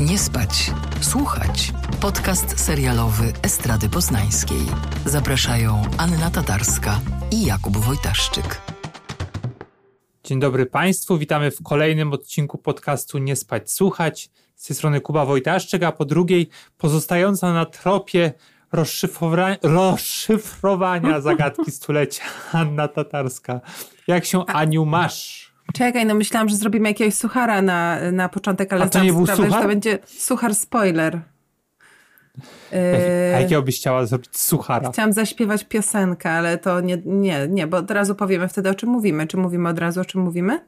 Nie spać, słuchać. Podcast serialowy Estrady Poznańskiej. Zapraszają Anna Tatarska i Jakub Wojtaszczyk. Dzień dobry Państwu, witamy w kolejnym odcinku podcastu Nie spać, słuchać. Z tej strony Kuba Wojtaszczyk, a po drugiej pozostająca na tropie rozszyfrowania, rozszyfrowania zagadki stulecia Anna Tatarska. Jak się Aniu masz? Czekaj, no myślałam, że zrobimy jakiegoś suchara na, na początek, ale A to nie był sprawę, suchar? to będzie suchar spoiler. A Yy, jakiego byś chciała zrobić suchara? chciałam zaśpiewać piosenkę, ale to nie, nie, nie, bo od razu powiemy wtedy, o czym mówimy. Czy mówimy od razu, o czym mówimy?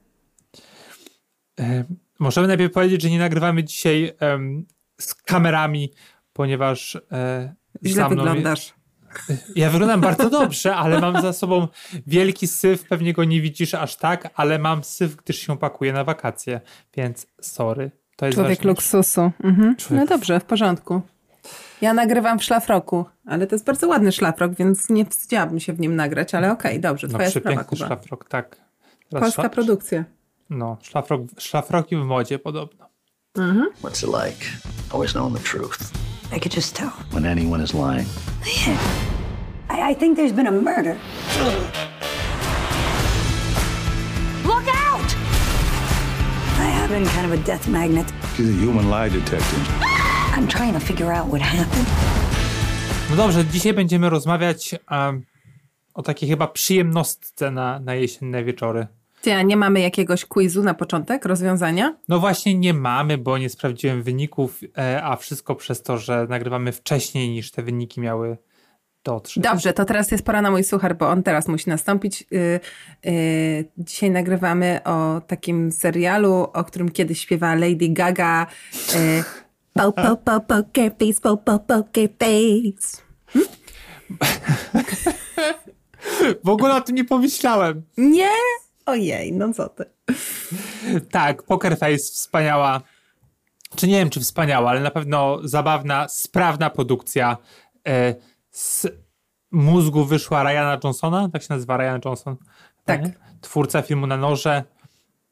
E, Możemy najpierw powiedzieć, że nie nagrywamy dzisiaj em, z kamerami, ponieważ e, Źle wyglądasz. Ja wyglądam bardzo dobrze, ale mam za sobą wielki syf, pewnie go nie widzisz aż tak, ale mam syf, gdyż się pakuję na wakacje, więc sorry. To jest Człowiek ważne. luksusu. Mhm. Człowiek- No dobrze, w porządku. Ja nagrywam w szlafroku, ale to jest bardzo ładny szlafrok, więc nie wstydziłabym się w nim nagrać, ale okej, dobrze, No twoja sprawa, przepiękny Kuba. szlafrok, tak. Teraz Polska szla- produkcja. No, szlafrok, szlafroki w modzie podobno. What's it like? Always knowing the truth. I could just tell. When anyone is lying. I, I think there's been a murder. Look out! I have been kind of a death magnet. He's a human lie detector. I'm trying to figure out what happened. No dobrze, dzisiaj będziemy rozmawiać em, o takiej chyba przyjemnostce na, na jesienne wieczory. Ty, a nie mamy jakiegoś quizu na początek, rozwiązania? No właśnie nie mamy, bo nie sprawdziłem wyników, e, a wszystko przez to, że nagrywamy wcześniej niż te wyniki miały dotrzeć. Dobrze, to teraz jest pora na mój suchar, bo on teraz musi nastąpić. Yy, yy, dzisiaj nagrywamy o takim serialu, o którym kiedyś śpiewała Lady Gaga. Yy, po, po, po, poker face, po, po, poker face. W ogóle o tym nie pomyślałem. Nie? Ojej, no co ty. Tak, Poker Face wspaniała, czy nie wiem czy wspaniała, ale na pewno zabawna, sprawna produkcja. E, z mózgu wyszła Ryana Johnsona, tak się nazywa Ryan Johnson. Tak. Nie? Twórca filmu na noże.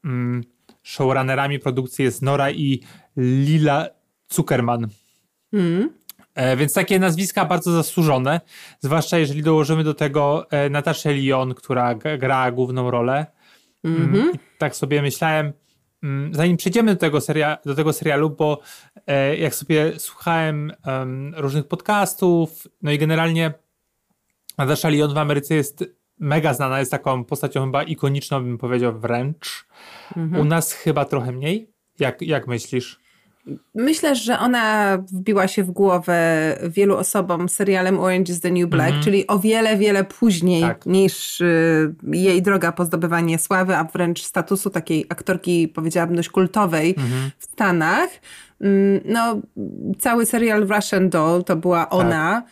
Mm, showrunnerami produkcji jest Nora i Lila Zuckerman. E, więc takie nazwiska bardzo zasłużone, zwłaszcza jeżeli dołożymy do tego e, Nataszę Lyon, która gra główną rolę. Mm, i tak sobie myślałem, mm, zanim przejdziemy do tego, seria, do tego serialu, bo e, jak sobie słuchałem em, różnych podcastów, no i generalnie Natasza Lyon w Ameryce jest mega znana, jest taką postacią chyba ikoniczną, bym powiedział wręcz. U nas chyba trochę mniej. Jak, jak myślisz? Myślę, że ona wbiła się w głowę wielu osobom serialem Orange is the New Black, czyli o wiele, wiele później Tak. niż y, jej droga po zdobywanie sławy, a wręcz statusu takiej aktorki, powiedziałabym, dość kultowej w Stanach. Mm, No, cały serial Russian Doll to była ona. Y,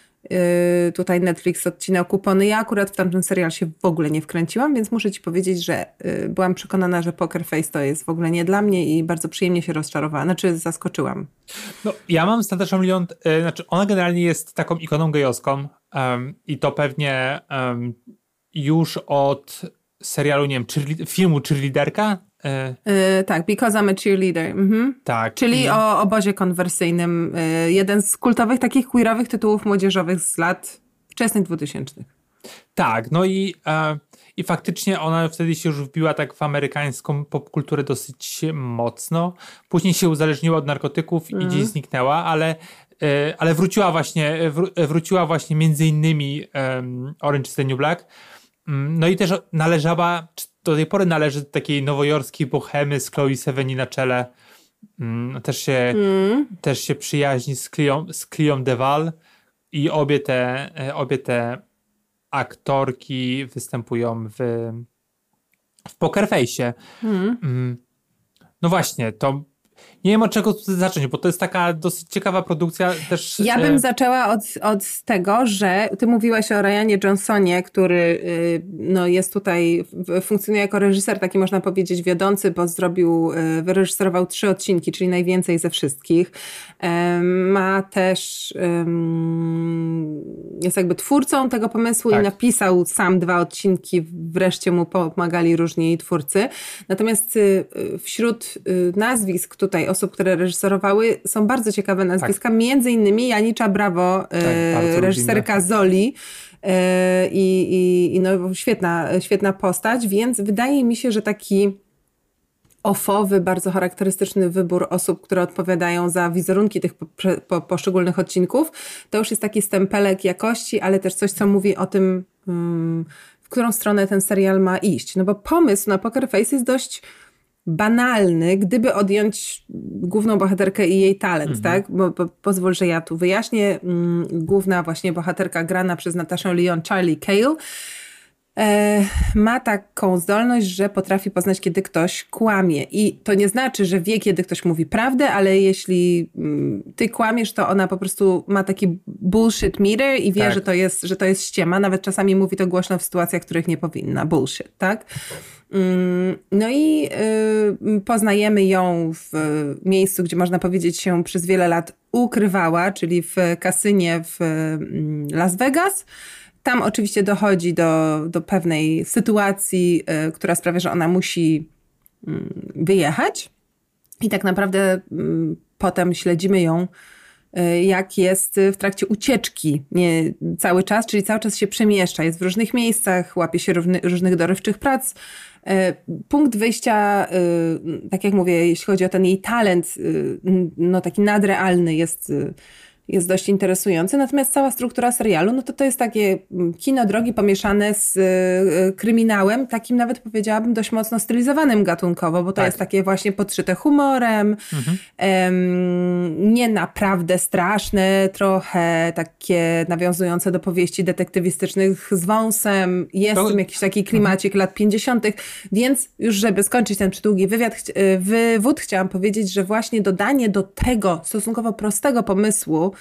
tutaj Netflix odcinał kupony. Ja akurat w tamten serial się w ogóle nie wkręciłam, więc muszę ci powiedzieć, że y, byłam przekonana, że Poker Face to jest w ogóle nie dla mnie i bardzo przyjemnie się rozczarowałam. Znaczy zaskoczyłam. No, ja mam z Nataszą Lyon, e, znaczy ona generalnie jest taką ikoną gejowską em, i to pewnie em, już od serialu, nie wiem, cheerle- filmu Cheerleaderka. E, Y, tak, Because I'm a Cheerleader. Mhm. tak. Czyli I- o obozie konwersyjnym. Y, jeden z kultowych takich queerowych tytułów młodzieżowych z lat wczesnych 2000. Tak, no i, e, i faktycznie ona wtedy się już wbiła tak w amerykańską popkulturę dosyć mocno. Później się uzależniła od narkotyków i gdzieś zniknęła, ale, e, ale wróciła właśnie, wró, wróciła właśnie między innymi em, Orange is the New Black. Mm, No i też należała, do tej pory należy do takiej nowojorskiej bohemy z Chloe Sevigny na czele. Mm, Też się, też się przyjaźni z Cleą, z Cleą DeVal i obie te, e, obie te aktorki występują w, w Poker Face'ie. Mm. No właśnie, to nie wiem od czego zacząć, bo to jest taka dosyć ciekawa produkcja też. Ja bym e... zaczęła od, od tego, że ty mówiłaś o Ryanie Johnsonie, który y, no, jest tutaj, funkcjonuje jako reżyser, taki można powiedzieć wiodący, bo zrobił, y, wyreżyserował trzy odcinki, czyli najwięcej ze wszystkich. Ma też, jest jakby twórcą tego pomysłu tak. i napisał sam dwa odcinki, wreszcie mu pomagali różni twórcy. Natomiast y, wśród nazwisk tutaj osób, które reżyserowały, są bardzo ciekawe nazwiska, tak. między innymi Janicza Brawo, tak, e, reżyserka lubimy. Zoli. E, I, i, no, świetna, świetna postać, więc wydaje mi się, że taki ofowy, bardzo charakterystyczny wybór osób, które odpowiadają za wizerunki tych po, po, poszczególnych odcinków, to już jest taki stempelek jakości, ale też coś, co mówi o tym, hmm, w którą stronę ten serial ma iść. No bo pomysł na Poker Face jest dość banalny, gdyby odjąć główną bohaterkę i jej talent, mhm. tak? Bo, bo, pozwól, że ja tu wyjaśnię. Mm, główna właśnie bohaterka grana przez Nataszę Leon, Charlie Cale, ma taką zdolność, że potrafi poznać, kiedy ktoś kłamie. I to nie znaczy, że wie, kiedy ktoś mówi prawdę, ale jeśli mm, ty kłamiesz, to ona po prostu ma taki bullshit meter i wie, tak. że, to jest, że to jest ściema. Nawet czasami mówi to głośno w sytuacjach, w których nie powinna. Bullshit, tak? Mm, no i y, poznajemy ją w miejscu, gdzie można powiedzieć się przez wiele lat ukrywała, czyli w kasynie w mm, Las Vegas. Tam oczywiście dochodzi do, do pewnej sytuacji, y, która sprawia, że ona musi mm, wyjechać. I tak naprawdę potem śledzimy ją, y, jak jest w trakcie ucieczki. Nie cały czas, czyli cały czas się przemieszcza, jest w różnych miejscach, łapie się różnych dorywczych prac, E, punkt wyjścia, tak jak mówię, jeśli chodzi o ten jej talent, no taki nadrealny jest jest dość interesujący. Natomiast cała struktura serialu, no to to jest takie mm, kino drogi pomieszane z y, kryminałem, takim nawet powiedziałabym dość mocno stylizowanym gatunkowo, bo to tak. jest takie właśnie podszyte humorem, mhm. em, nie naprawdę straszne, trochę takie nawiązujące do powieści detektywistycznych z wąsem. Jest to... jakiś taki klimacik mhm. lat 50., więc już żeby skończyć ten przydługi wywiad, y, wywód, chciałam powiedzieć, że właśnie dodanie do tego stosunkowo prostego pomysłu,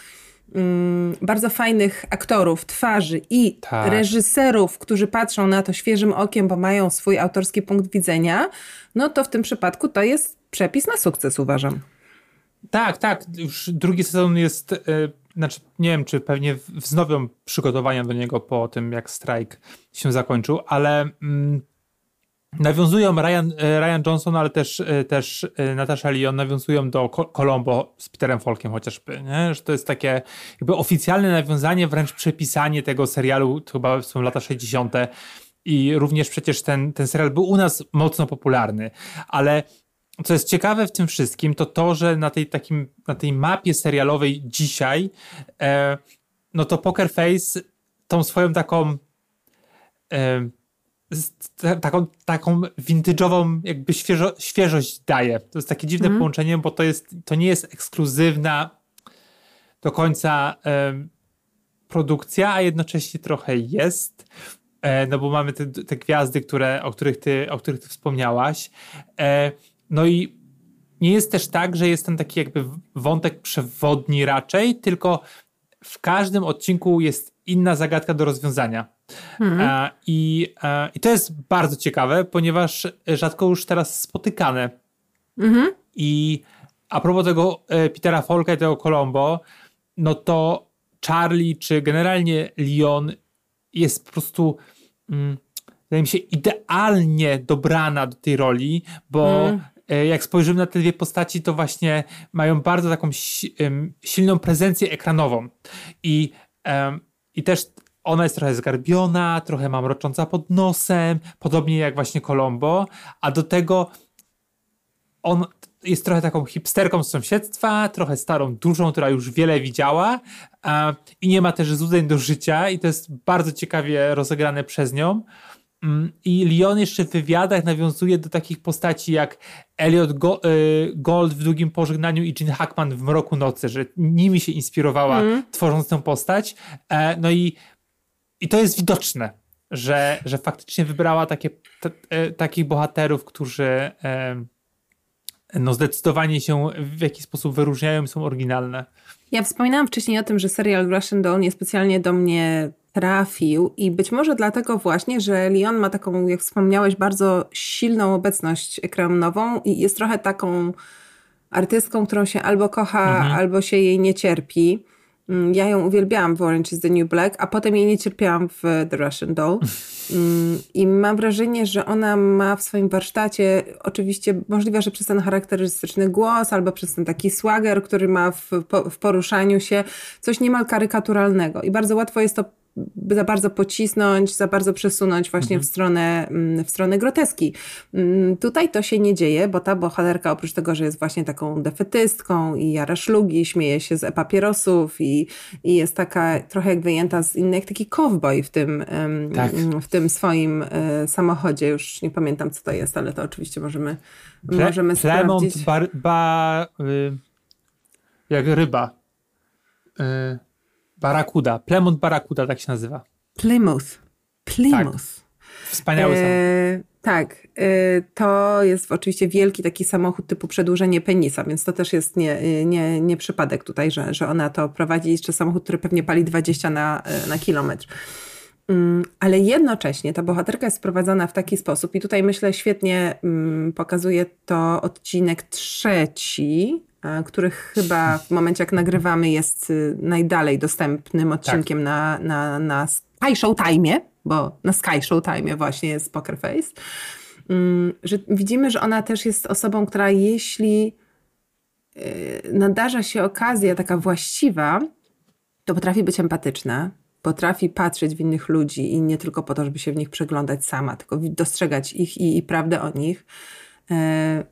Mm, bardzo fajnych aktorów, twarzy i tak. reżyserów, którzy patrzą na to świeżym okiem, bo mają swój autorski punkt widzenia, no to w tym przypadku to jest przepis na sukces, uważam. Tak, tak. Już drugi sezon jest, yy, znaczy nie wiem, czy pewnie wznowią przygotowania do niego po tym, jak strajk się zakończył, ale. Yy, Nawiązują Ryan, e, Ryan Johnson, ale też, e, też e, Natasha Lyon nawiązują do Colombo z Peterem Folkiem chociażby, nie? że to jest takie jakby oficjalne nawiązanie, wręcz przepisanie tego serialu, to chyba są lata 60. I również przecież ten, ten serial był u nas mocno popularny, ale co jest ciekawe w tym wszystkim, to to, że na tej, takim, na tej mapie serialowej dzisiaj, e, no to Poker Face tą swoją taką e, taką, taką vintage'ową jakby świeżo, świeżość daje. To jest takie dziwne mm. połączenie, bo to, jest, to nie jest ekskluzywna do końca e, produkcja, a jednocześnie trochę jest. E, no bo mamy te, te, gwiazdy, które, o, których ty, o których ty wspomniałaś. E, no i nie jest też tak, że jest ten taki jakby wątek przewodni raczej, tylko w każdym odcinku jest inna zagadka do rozwiązania. Mhm. E, I, e, I to jest bardzo ciekawe, ponieważ rzadko już teraz spotykane. Mhm. I a propos tego e, Petera Folka i tego Colombo, no to Charlie, czy generalnie Leon jest po prostu mm, wydaje mi się idealnie dobrana do tej roli, bo mhm. jak spojrzymy na te dwie postaci, to właśnie mają bardzo taką silną prezencję ekranową. I, i też ona jest trochę zgarbiona, trochę mamrocząca pod nosem, podobnie jak właśnie Colombo, a do tego on jest trochę taką hipsterką z sąsiedztwa, trochę starą dużą, która już wiele widziała a, i nie ma też złudzeń do życia i to jest bardzo ciekawie rozegrane przez nią. Mm, I Leon jeszcze w wywiadach nawiązuje do takich postaci jak Elliot y, Gold w Długim Pożegnaniu i Gene Hackman w Mroku Nocy, że nimi się inspirowała mm. tworząc tę postać. E, no i i to jest widoczne, że, że faktycznie wybrała takie, t, e, takich bohaterów, którzy, e, no zdecydowanie się w jakiś sposób wyróżniają i są oryginalne. Ja wspominałam wcześniej o tym, że serial Russian Doll niespecjalnie do mnie trafił i być może dlatego właśnie, że Leon ma taką, jak wspomniałeś, bardzo silną obecność ekranową i jest trochę taką artystką, którą się albo kocha, mhm. albo się jej nie cierpi. Mm, ja ją uwielbiałam w Orange is the New Black, a potem jej nie cierpiałam w The Russian Doll. Mm, I mam wrażenie, że ona ma w swoim warsztacie, oczywiście możliwe, że przez ten charakterystyczny głos, albo przez ten taki swagger, który ma w, w poruszaniu się, coś niemal karykaturalnego. I bardzo łatwo jest to za bardzo pocisnąć, za bardzo przesunąć właśnie mhm. w, stronę, mm, w stronę groteski. Mm, tutaj to się nie dzieje, bo ta bohaterka oprócz tego, że jest właśnie taką defetystką i jara szlugi, śmieje się z papierosów i, i jest taka trochę jak wyjęta z innych, taki cowboy w tym, tak. w tym swoim e, samochodzie. Już nie pamiętam, co to jest, ale to oczywiście możemy, Ple, możemy sprawdzić. Bar, ba, y, jak ryba. Y Barakuda. Plymouth Barakuda, tak się nazywa. Plymouth. Plymouth. Tak. Wspaniały e, Tak, e, to jest oczywiście wielki taki samochód typu przedłużenie penisa, więc to też jest nie, nie, nie przypadek tutaj, że, że ona to prowadzi. Jeszcze samochód, który pewnie pali 20 na, e, na kilometr. Mm, ale jednocześnie ta bohaterka jest wprowadzana w taki sposób, i tutaj myślę świetnie mm, pokazuje to odcinek trzeci E, który chyba w momencie jak nagrywamy jest y, najdalej dostępnym odcinkiem tak. na, na, na Sky Showtime, bo na Sky Showtime właśnie jest Poker Face, mm, że widzimy, że ona też jest osobą, która jeśli y, nadarza się okazja taka właściwa, to potrafi być empatyczna, potrafi patrzeć w innych ludzi i nie tylko po to, żeby się w nich przeglądać sama, tylko dostrzegać ich i, i prawdę o nich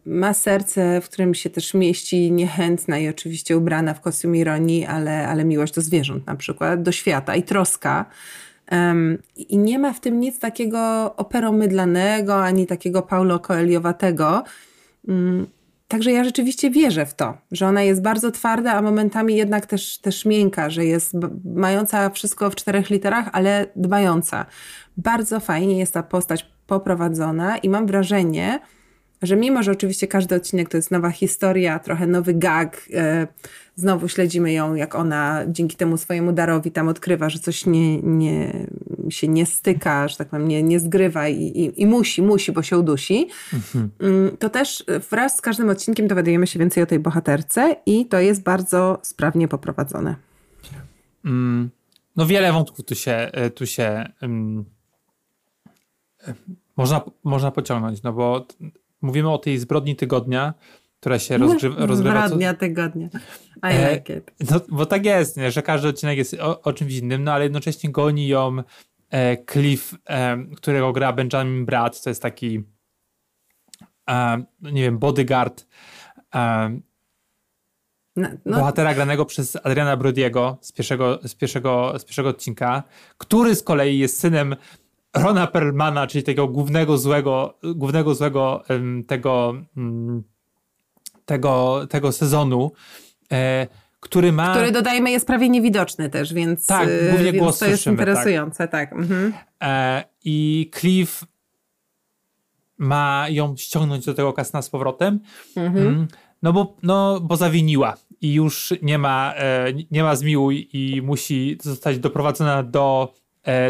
ma serce, w którym się też mieści niechętna i oczywiście ubrana w kostium ironii, ale, ale miłość do zwierząt na przykład, do świata i troska. I nie ma w tym nic takiego operomydlanego, ani takiego Paulo Coeliowatego. Mm, także ja rzeczywiście wierzę w to, że ona jest bardzo twarda, a momentami jednak też, też miękka, że jest mająca wszystko w czterech literach, ale dbająca. Bardzo fajnie jest ta postać poprowadzona i mam wrażenie, że mimo, że oczywiście każdy odcinek to jest nowa historia, trochę nowy gag, e, znowu śledzimy ją, jak ona dzięki temu swojemu darowi tam odkrywa, że coś nie, nie, się nie styka, że tak powiem, nie, nie zgrywa i, i, i musi, musi, bo się udusi, mhm. Mm, to też wraz z każdym odcinkiem dowiadujemy się więcej o tej bohaterce i to jest bardzo sprawnie poprowadzone. Mm, no wiele wątków tu się, e, tu się um, można, można pociągnąć, no bo mówimy o tej zbrodni tygodnia, która się rozgrywa. rozgrywa Zbrodnia tygodnia. I e, like it. No, bo tak jest, nie? że każdy odcinek jest o, o, czymś innym, no ale jednocześnie goni ją e, Cliff, e, którego gra Benjamin Brad, to jest taki e, no nie wiem, bodyguard e, no, no. bohatera granego przez Adriana Brodiego z pierwszego, z, pierwszego, z pierwszego odcinka, który z kolei jest synem Rona Perlmana, czyli tego głównego złego, głównego złego tego, mm, tego, tego sezonu, e, który ma... Który dodajmy jest prawie niewidoczny też, więc, tak, głównie więc głos to jest słyszymy, tak. interesujące. Tak. tak. Mhm. E, I Cliff ma ją ściągnąć do tego kasna z powrotem, mhm. Mm, no, bo, no bo zawiniła i już nie ma, e, nie ma zmiłuj i musi zostać doprowadzona do,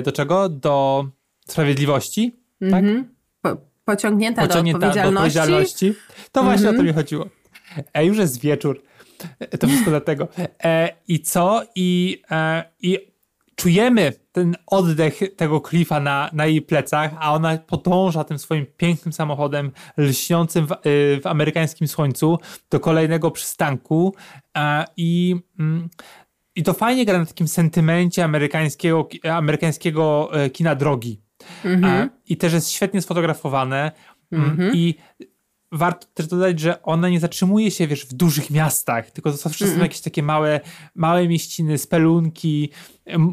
do czego? Do Sprawiedliwości, tak? -hmm. po, pociągnięta, pociągnięta do, odpowiedzialności. do odpowiedzialności. To właśnie o to mhm. mi chodziło. E, już jest wieczór. E, to wszystko dlatego. E, I co? I, e, I czujemy ten oddech tego klifa na, na jej plecach, a ona podąża tym swoim pięknym samochodem lśniącym w, e, w amerykańskim słońcu do kolejnego przystanku. E, I. Mm, i to fajnie gra na takim sentymencie amerykańskiego, amerykańskiego kina drogi. Mhm. I też jest świetnie sfotografowane. Mm, mhm. I warto też dodać, że ona nie zatrzymuje się, wiesz, w dużych miastach, tylko to zawsze są jakieś takie małe, małe mieściny, spelunki.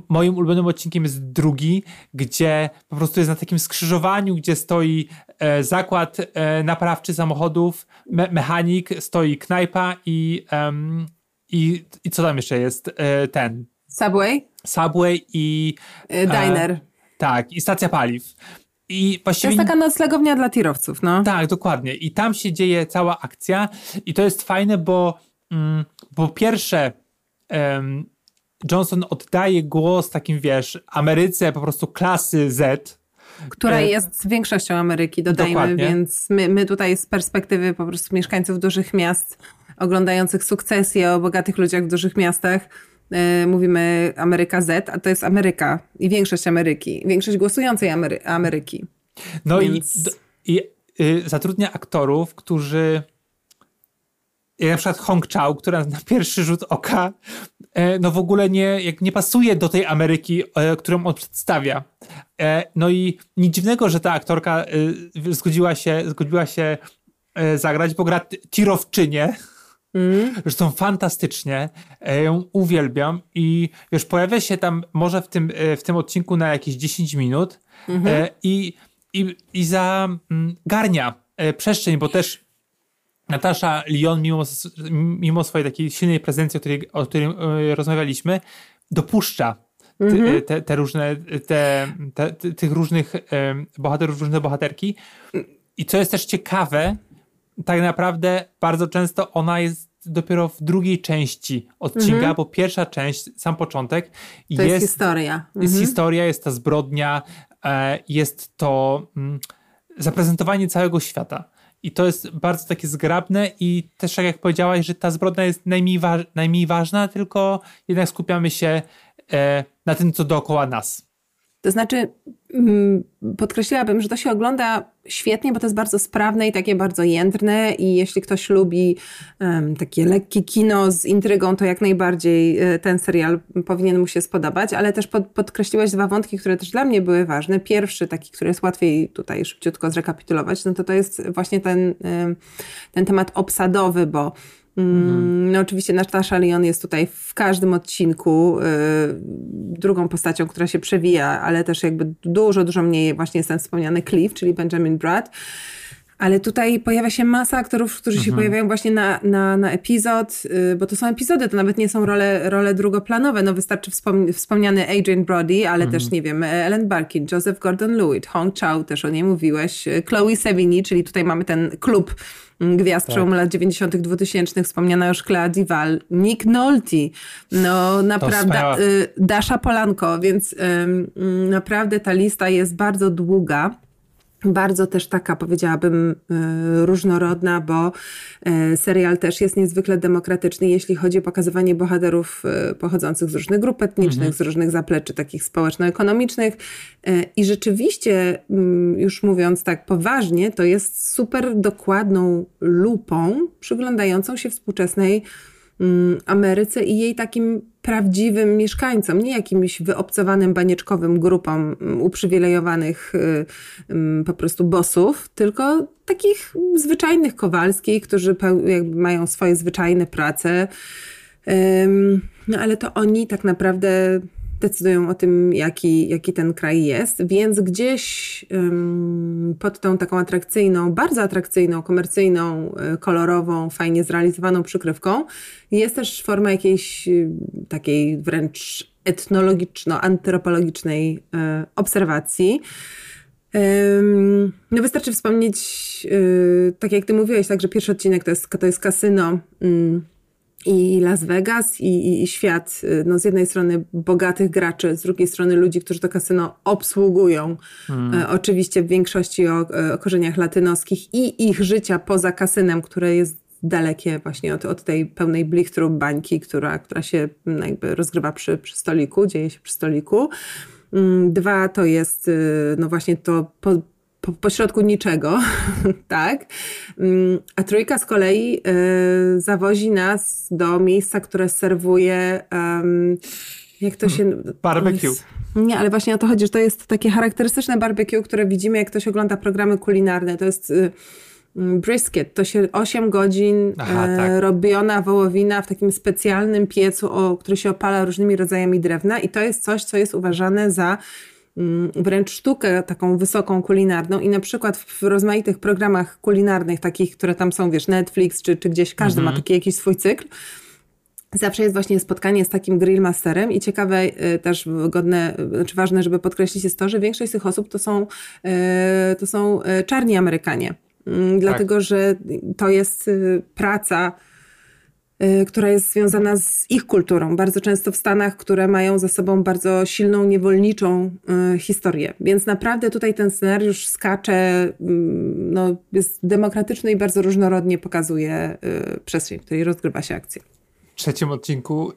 Moim ulubionym odcinkiem jest drugi, gdzie po prostu jest na takim skrzyżowaniu, gdzie stoi e, zakład e, naprawczy samochodów, me mechanik, stoi knajpa i, um, i, i co tam jeszcze jest? E, ten. Subway? Subway i... E, diner. Tak, i stacja paliw. I To właściwie jest taka noclegownia dla tirowców, no. tak, dokładnie. I tam się dzieje cała akcja i to jest fajne, bo mm, po pierwsze em, Johnson oddaje głos takim, wiesz, Ameryce po prostu klasy Z, Która E, jest większością Ameryki, dodajmy, dokładnie. więc my, my tutaj z perspektywy po prostu mieszkańców dużych miast, oglądających sukcesję o bogatych ludziach w dużych miastach, mówimy Ameryka Z, a to jest Ameryka i większość Ameryki, większość głosującej Amery Ameryki. No Więc- i, i y, zatrudnia aktorów, którzy jak na przykład Hong Chao, która na pierwszy rzut oka e, no w ogóle nie, jak nie pasuje do tej Ameryki, e, którą on przedstawia. E, no i nic dziwnego, że ta aktorka e, zgodziła się, zgodziła się e, zagrać, bo gra t- tirowczynię. Zresztą fantastycznie, e, ją uwielbiam i już pojawia się tam może w tym, e, w tym odcinku na jakieś 10 minut e, i, i, i zagarnia e, przestrzeń, bo też Natasza Lyon, mimo, mimo swojej takiej silnej prezencji, o której, o której rozmawialiśmy, dopuszcza ty, te, te różne, te, te, ty- tych różnych bohaterów, różne bohaterki. I co jest też ciekawe, tak naprawdę bardzo często ona jest dopiero w drugiej części odcinka, bo pierwsza część, sam początek To jest, historia. jest historia, jest ta zbrodnia, e, jest to mm, zaprezentowanie całego świata. I to jest bardzo takie zgrabne i też tak jak powiedziałaś, że ta zbrodnia jest najmniej, wa- najmniej ważna, tylko jednak skupiamy się e, na tym, co dookoła nas. To znaczy, mm, podkreśliłabym, że to się ogląda świetnie, bo to jest bardzo sprawne i takie bardzo jędrne i jeśli ktoś lubi em, takie lekkie kino z intrygą, to jak najbardziej e, ten serial powinien mu się spodobać, ale też pod, podkreśliłaś dwa wątki, które też dla mnie były ważne. Pierwszy, taki, który jest łatwiej tutaj szybciutko zrekapitulować, no to to jest właśnie ten, ten temat obsadowy, bo Mm, No oczywiście Natasza Lyon jest tutaj w każdym odcinku y, drugą postacią, która się przewija, ale też jakby dużo, dużo mniej właśnie jest ten wspomniany Cliff, czyli Benjamin Bratt. Ale tutaj pojawia się masa aktorów, którzy się pojawiają właśnie na, na, na epizod, y, bo to są epizody, to nawet nie są role, role drugoplanowe. No wystarczy wspom- wspomniany Adrian Brody, ale też, nie wiem, Ellen Barkin, Joseph Gordon-Lewitt, Hong Chao, też o niej mówiłeś, y, Chloe Sevigny, czyli tutaj mamy ten klub gwiazd przełomu lat 90., 2000, wspomniana już Clea Dival, Nick Nolte, no naprawdę, y, Dasza Polanko, więc naprawdę ta lista jest bardzo długa. Bardzo też taka, powiedziałabym, y, różnorodna, bo y, serial też jest niezwykle demokratyczny, jeśli chodzi o pokazywanie bohaterów y, pochodzących z różnych grup etnicznych, z różnych zapleczy takich społeczno-ekonomicznych. I rzeczywiście, mm, już mówiąc tak poważnie, to jest super dokładną lupą przyglądającą się współczesnej mm, Ameryce i jej takim prawdziwym mieszkańcom, nie jakimś wyobcowanym banieczkowym grupom mm, uprzywilejowanych y, ym, po prostu bossów, tylko takich zwyczajnych kowalskich, którzy mają swoje zwyczajne prace. No ale to oni tak naprawdę decydują o tym, jaki, jaki ten kraj jest, więc gdzieś pod tą taką atrakcyjną, bardzo atrakcyjną, komercyjną, y, kolorową, fajnie zrealizowaną przykrywką jest też forma jakiejś y, takiej wręcz etnologiczno-antropologicznej y, obserwacji. No wystarczy wspomnieć, tak jak ty mówiłeś, tak, że pierwszy odcinek to jest, to jest kasyno ym, i Las Vegas i, i, i świat, y, no z jednej strony bogatych graczy, z drugiej strony ludzi, którzy to kasyno obsługują, e, oczywiście w większości o, e, o korzeniach latynoskich i ich życia poza kasynem, które jest dalekie właśnie od, od tej pełnej blichtru bańki, która, która się jakby rozgrywa przy, przy stoliku, dzieje się przy stoliku. Mm, Dwa to jest y, no właśnie to po, po, pośrodku niczego, tak? Mm, A trójka z kolei y, zawozi nas do miejsca, które serwuje jak to się... Barbecue. Nie, ale właśnie o to chodzi, że to jest takie charakterystyczne barbecue, które widzimy, jak ktoś ogląda programy kulinarne. To jest y, mm, brisket. To się 8 godzin Aha, e, tak. robiona wołowina w takim specjalnym piecu, o, który się opala różnymi rodzajami drewna i to jest coś, co jest uważane za wręcz sztukę taką wysoką kulinarną i na przykład w rozmaitych programach kulinarnych, takich, które tam są, wiesz, Netflix czy, czy gdzieś, każdy ma taki jakiś swój cykl, zawsze jest właśnie spotkanie z takim grillmasterem i ciekawe y, też godne, znaczy ważne, żeby podkreślić jest to, że większość z tych osób to są, y, to są y, czarni Amerykanie. Mm, dlatego, że to jest praca, która jest związana z ich kulturą. Bardzo często w Stanach, które mają za sobą bardzo silną, niewolniczą historię. Więc naprawdę tutaj ten scenariusz skacze, mm, no, jest demokratyczny i bardzo różnorodnie pokazuje przestrzeń, w której rozgrywa się akcja trzecim odcinku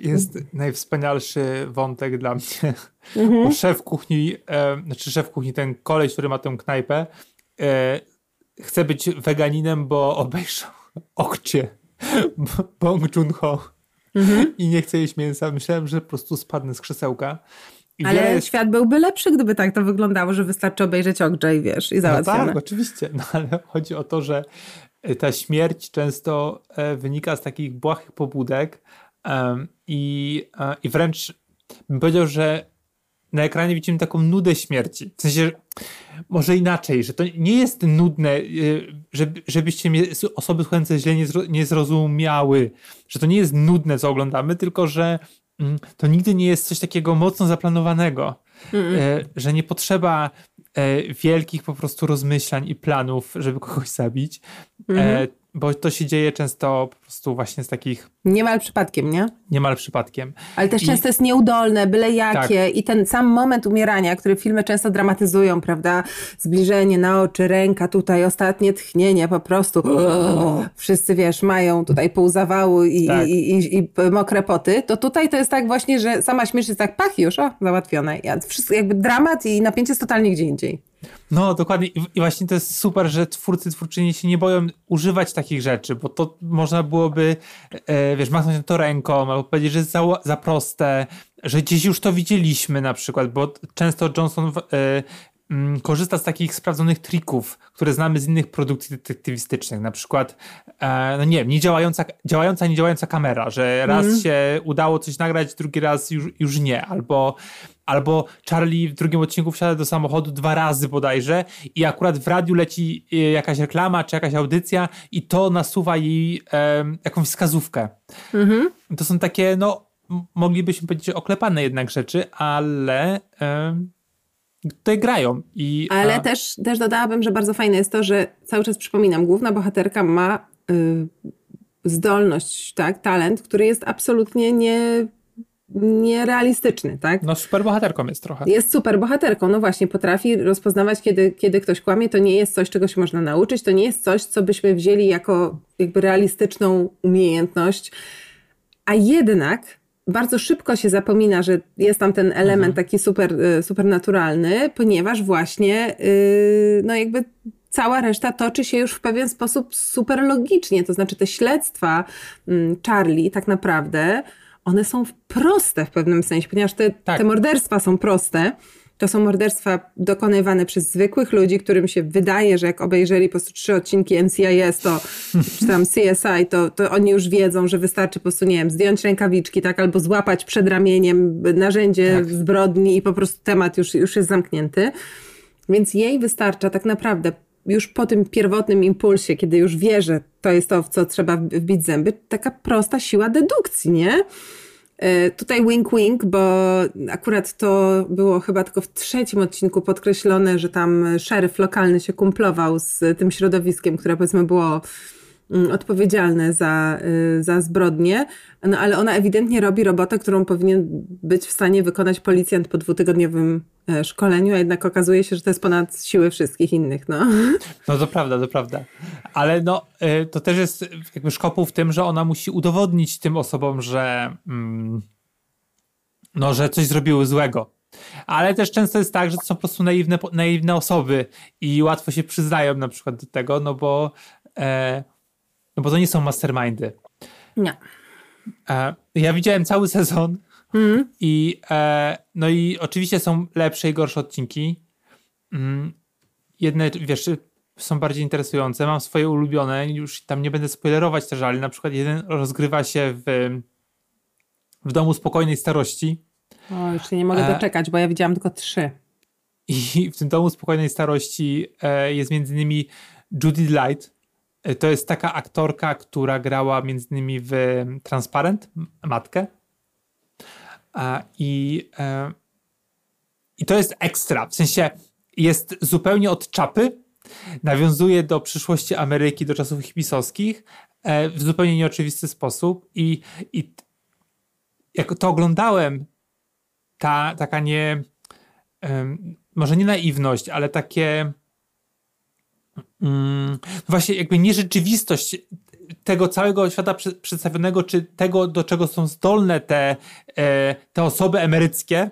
jest najwspanialszy wątek dla mnie. Mhm. Bo szef kuchni, e, znaczy szef kuchni, ten koleś, który ma tę knajpę, e, chce być weganinem, bo obejrzał Okcie Bong Joon-ho mhm. i nie chce jeść mięsa. Myślałem, że po prostu spadnę z krzesełka. I Ale jest... świat byłby lepszy, gdyby tak to wyglądało, że wystarczy obejrzeć Okja i wiesz, i załatwione. No tak, oczywiście. No ale chodzi o to, że ta śmierć często e, wynika z takich błahych pobudek i, e, i wręcz bym powiedział, że na ekranie widzimy taką nudę śmierci. W sensie, może inaczej, że to nie jest nudne, e, żeby, żebyście mnie, osoby słuchające źle nie, nie zrozumiały, że to nie jest nudne, co oglądamy, tylko że mm, to nigdy nie jest coś takiego mocno zaplanowanego, mm -mm. że nie potrzeba wielkich po prostu rozmyślań i planów, żeby kogoś zabić. Mhm bo to się dzieje często po prostu właśnie z takich... Niemal przypadkiem, nie? Niemal przypadkiem. Ale też I... często jest nieudolne, byle jakie tak. i ten sam moment umierania, który filmy często dramatyzują, prawda? Zbliżenie na oczy, ręka tutaj, ostatnie tchnienie, po prostu wszyscy, wiesz, mają tutaj pół zawału i, tak. i, i, i, mokre poty, to tutaj to jest tak właśnie, że sama śmierć jest tak, pach już, o, załatwione. Wszystko, jakby dramat i napięcie jest totalnie gdzie indziej. No, dokładnie. I właśnie to jest super, że twórcy, twórczyni się nie boją używać takich rzeczy, bo to można byłoby, e, wiesz, machnąć na to ręką, albo powiedzieć, że jest za, za proste, że gdzieś już to widzieliśmy na przykład, bo często Johnson e, mm, korzysta z takich sprawdzonych trików, które znamy z innych produkcji detektywistycznych, na przykład, e, no nie wiem, nie działająca, działająca, nie działająca kamera, że raz mm. się udało coś nagrać, drugi raz już, już nie, albo albo Charlie w drugim odcinku wsiada do samochodu dwa razy bodajże i akurat w radiu leci e, jakaś reklama czy jakaś audycja i to nasuwa jej e, jakąś wskazówkę. Mhm. To są takie, no, moglibyśmy powiedzieć, oklepane jednak rzeczy, ale e, tutaj grają. I, ale a... też, też dodałabym, że bardzo fajne jest to, że cały czas przypominam, główna bohaterka ma y, zdolność, tak, talent, który jest absolutnie nie nierealistyczny, tak? No super bohaterką jest trochę. Jest super bohaterką, no właśnie, potrafi rozpoznawać, kiedy, kiedy ktoś kłamie, to nie jest coś, czego się można nauczyć, to nie jest coś, co byśmy wzięli jako jakby realistyczną umiejętność, a jednak bardzo szybko się zapomina, że jest tam ten element mhm. taki super, y, supernaturalny, ponieważ właśnie yy, no jakby cała reszta toczy się już w pewien sposób super logicznie, to znaczy te śledztwa yy, Charlie tak naprawdę one są proste w pewnym sensie, ponieważ te, tak. te morderstwa są proste. To są morderstwa dokonywane przez zwykłych ludzi, którym się wydaje, że jak obejrzeli po prostu trzy odcinki NCIS, to, czy tam CSI, to, to oni już wiedzą, że wystarczy po prostu, nie wiem, zdjąć rękawiczki, tak, albo złapać przed ramieniem narzędzie tak. zbrodni i po prostu temat już, już jest zamknięty. Więc jej wystarcza tak naprawdę już po tym pierwotnym impulsie, kiedy już wie, że to jest to, w co trzeba wbić zęby, taka prosta siła dedukcji, nie? E, tutaj wink wink, bo akurat to było chyba tylko w trzecim odcinku podkreślone, że tam szeryf lokalny się kumplował z tym środowiskiem, które powiedzmy było Mm, odpowiedzialne za, y, za zbrodnie, no ale ona ewidentnie robi robotę, którą powinien być w stanie wykonać policjant po dwutygodniowym e, szkoleniu, a jednak okazuje się, że to jest ponad siły wszystkich innych. No, no to prawda, to prawda. Ale no, y, to też jest jakby szkopuł w tym, że ona musi udowodnić tym osobom, że mm, no, że coś zrobiły złego. Ale też często jest tak, że to są po prostu naiwne, naiwne osoby i łatwo się przyznają na przykład do tego, no bo e, no bo to nie są mastermindy. Nie. E, ja widziałem cały sezon mm. i e, no i oczywiście są lepsze i gorsze odcinki. Mm, jedne, wiesz, są bardziej interesujące. Mam swoje ulubione, już tam nie będę spoilerować też, ale na przykład jeden rozgrywa się w, w domu spokojnej starości. O, już nie mogę e, doczekać, bo ja widziałam tylko trzy. I w tym domu spokojnej starości jest między innymi Judy Light, to jest taka aktorka, która grała między innymi w Transparent, matkę. I, e, I to jest ekstra. W sensie jest zupełnie od czapy. Nawiązuje do przyszłości Ameryki, do czasów hipisowskich e, w zupełnie nieoczywisty sposób. I, i jak to oglądałem, ta taka nie, może nie naiwność, ale takie mm, właśnie jakby nierzeczywistość tego całego świata przedstawionego, czy tego, do czego są zdolne te, e, te osoby emeryckie,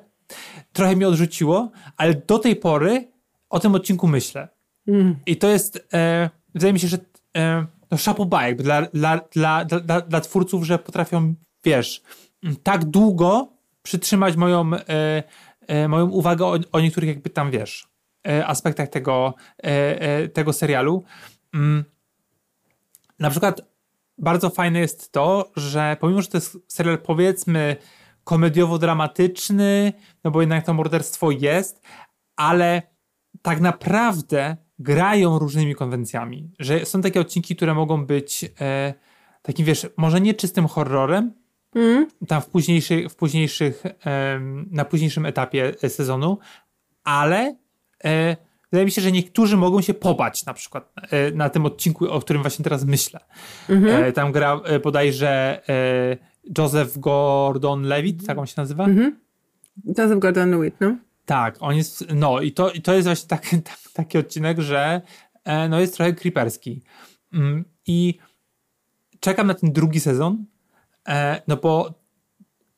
trochę mnie odrzuciło, ale do tej pory o tym odcinku myślę. Mm. I to jest, e, wydaje mi się, że e, no jakby dla, dla, dla, dla, dla twórców, że potrafią, wiesz, tak długo przytrzymać moją, e, e, moją uwagę o, o, niektórych jakby tam, wiesz, aspektach tego, tego serialu. Mm. Na przykład bardzo fajne jest to, że pomimo, że to jest serial powiedzmy komediowo-dramatyczny, no bo jednak to morderstwo jest, ale tak naprawdę grają różnymi konwencjami. Że są takie odcinki, które mogą być e, takim, wiesz, może nie czystym horrorem, mm. tam w, późniejszych, w późniejszych, e, na późniejszym etapie sezonu, ale e, wydaje mi się, że niektórzy mogą się pobać na przykład e, na tym odcinku, o którym właśnie teraz myślę. Mm-hmm. tam gra e, bodajże e, Joseph Gordon-Levitt, tak on się nazywa? Mm-hmm. Joseph Gordon-Levitt, no. Tak, on jest, no i to, i to jest właśnie taki, taki odcinek, że no jest trochę creeperski. Mm, I czekam na ten drugi sezon, no bo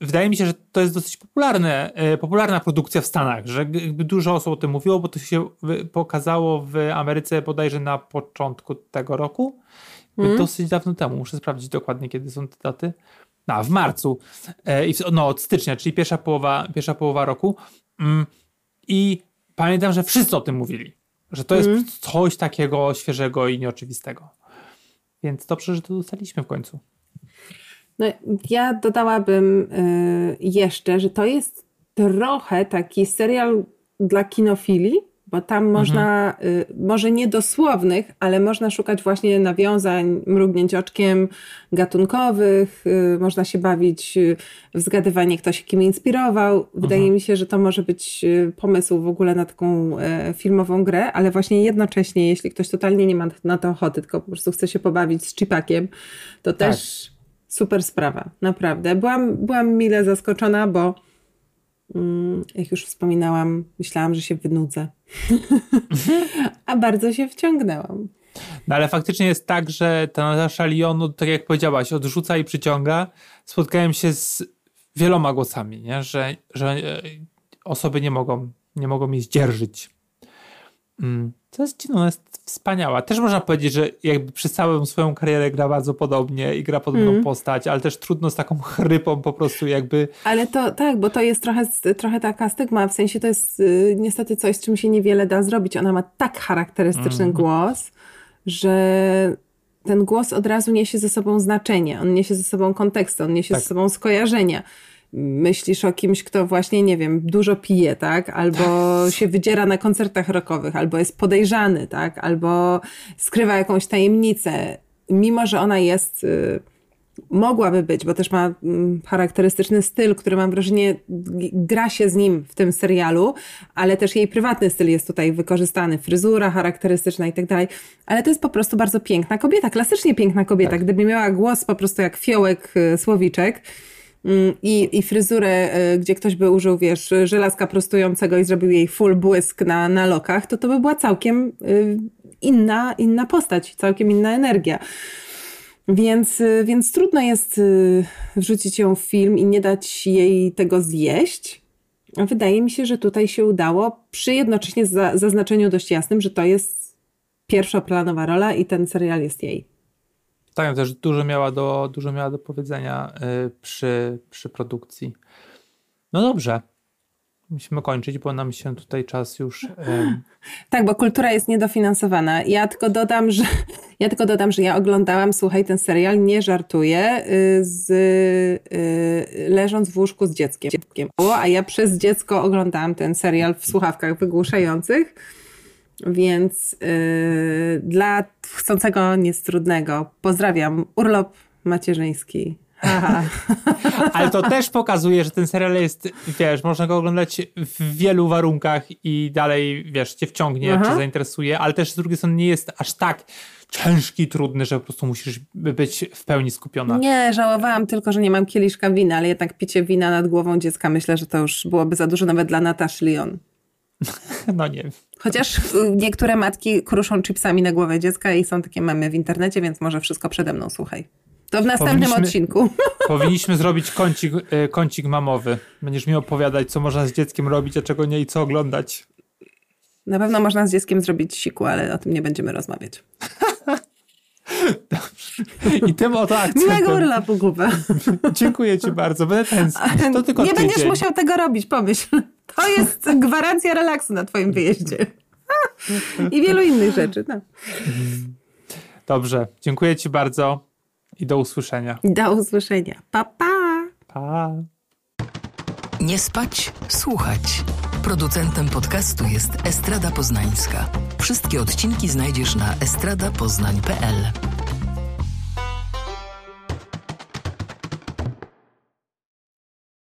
wydaje mi się, że to jest dosyć popularne, e, popularna produkcja w Stanach, że dużo osób o tym mówiło, bo to się pokazało w Ameryce bodajże na początku tego roku. Mm. Dosyć dawno temu, muszę sprawdzić dokładnie, kiedy są te daty. No, w marcu. E, no, od stycznia, czyli pierwsza połowa, pierwsza połowa roku. Mm, I pamiętam, że wszyscy o tym mówili, że to jest mm. coś takiego świeżego i nieoczywistego. Więc dobrze, że to dostaliśmy w końcu. No, ja dodałabym y, jeszcze, że to jest trochę taki serial dla kinofili, bo tam mhm. można, y, może nie dosłownych, ale można szukać właśnie nawiązań, mrugnięć oczkiem gatunkowych, y, można się bawić w zgadywanie, kto się kim inspirował. Wydaje mhm. mi się, że to może być pomysł w ogóle na taką filmową grę, ale właśnie jednocześnie, jeśli ktoś totalnie nie ma na to ochoty, tylko po prostu chce się pobawić z chipakiem, to tak. też super sprawa, naprawdę. Byłam, byłam mile zaskoczona, bo mm, jak już wspominałam, myślałam, że się wynudzę. A bardzo się wciągnęłam. No ale faktycznie jest tak, że ta Natasza Lyon, no, tak jak powiedziałaś, odrzuca i przyciąga. Spotkałem się z wieloma głosami, nie? Że, że e, osoby nie mogą, nie mogą jej zdzierżyć. Mm. To jest dziwne, ona jest wspaniała. Też można powiedzieć, że jakby przez całą swoją karierę gra bardzo podobnie i gra podobną mm. postać, ale też trudno z taką chrypą po prostu jakby... Ale to tak, bo to jest trochę, trochę taka stygma, w sensie to jest y, niestety coś, z czym się niewiele da zrobić. Ona ma tak charakterystyczny mm. głos, że ten głos od razu niesie ze sobą znaczenie, on niesie ze sobą kontekst, on niesie tak. ze sobą skojarzenia myślisz o kimś, kto właśnie, nie wiem, dużo pije, tak? Albo się wydziera na koncertach rockowych, albo jest podejrzany, tak? Albo skrywa jakąś tajemnicę. Mimo, że ona jest, y, mogłaby być, bo też ma y, charakterystyczny styl, który mam wrażenie gra się z nim w tym serialu, ale też jej prywatny styl jest tutaj wykorzystany, fryzura charakterystyczna i tak dalej. Ale to jest po prostu bardzo piękna kobieta, klasycznie piękna kobieta. Tak. Gdyby miała głos po prostu jak fiołek y, słowiczek, Mm, i, i fryzurę, e, gdzie ktoś by użył, wiesz, żelazka prostującego i zrobił jej full błysk na, na lokach, to to by była całkiem y, inna, inna postać, całkiem inna energia. Więc, y, więc trudno jest y, wrzucić ją w film i nie dać jej tego zjeść. Wydaje mi się, że tutaj się udało, przy jednocześnie zaznaczeniu dość jasnym, że to jest pierwszoplanowa rola i ten serial jest jej. Tak, też dużo miała do, dużo miała do powiedzenia y, przy, przy produkcji. No dobrze. Musimy kończyć, bo nam się tutaj czas już. Y... Tak, bo kultura jest niedofinansowana. Ja tylko dodam, że ja tylko dodam, że ja oglądałam, słuchaj, ten serial, nie żartuję, y, z, leżąc w łóżku z dzieckiem. A ja przez dziecko oglądałam ten serial w słuchawkach wygłuszających. Więc yy, dla chcącego nic trudnego. Pozdrawiam. Urlop macierzyński. Ale to też pokazuje, że ten serial jest, wiesz, można go oglądać w wielu warunkach i dalej, wiesz, cię wciągnie, Aha. cię zainteresuje, ale też z drugiej strony nie jest aż tak ciężki trudny, że po prostu musisz być w pełni skupiona. Nie, żałowałam tylko, że nie mam kieliszka wina, ale jednak picie wina nad głową dziecka myślę, że to już byłoby za dużo nawet dla Nataszy Lyon. No nie. Chociaż niektóre matki kruszą chipsami na głowę dziecka i są takie memy w internecie, więc może wszystko przede mną, słuchaj. To w następnym odcinku. Powinniśmy zrobić kącik, e, kącik mamowy. Będziesz mi opowiadać, co można z dzieckiem robić, a czego nie i co oglądać. Na pewno można z dzieckiem zrobić siku, ale o tym nie będziemy rozmawiać. Dobrze. I tym oto akcentem. Miłego urlopu, Kuba. Dziękuję ci bardzo. Będę tęsknić. To tylko Nie tydzień. będziesz musiał tego robić, pomyśl. To jest gwarancja relaksu na twoim wyjeździe. I wielu innych rzeczy. No. Dobrze. Dziękuję ci bardzo i do usłyszenia. Do usłyszenia. Pa, pa. Pa. Nie spać, słuchać. Producentem podcastu jest Estrada Poznańska. Wszystkie odcinki znajdziesz na estradapoznań.pl.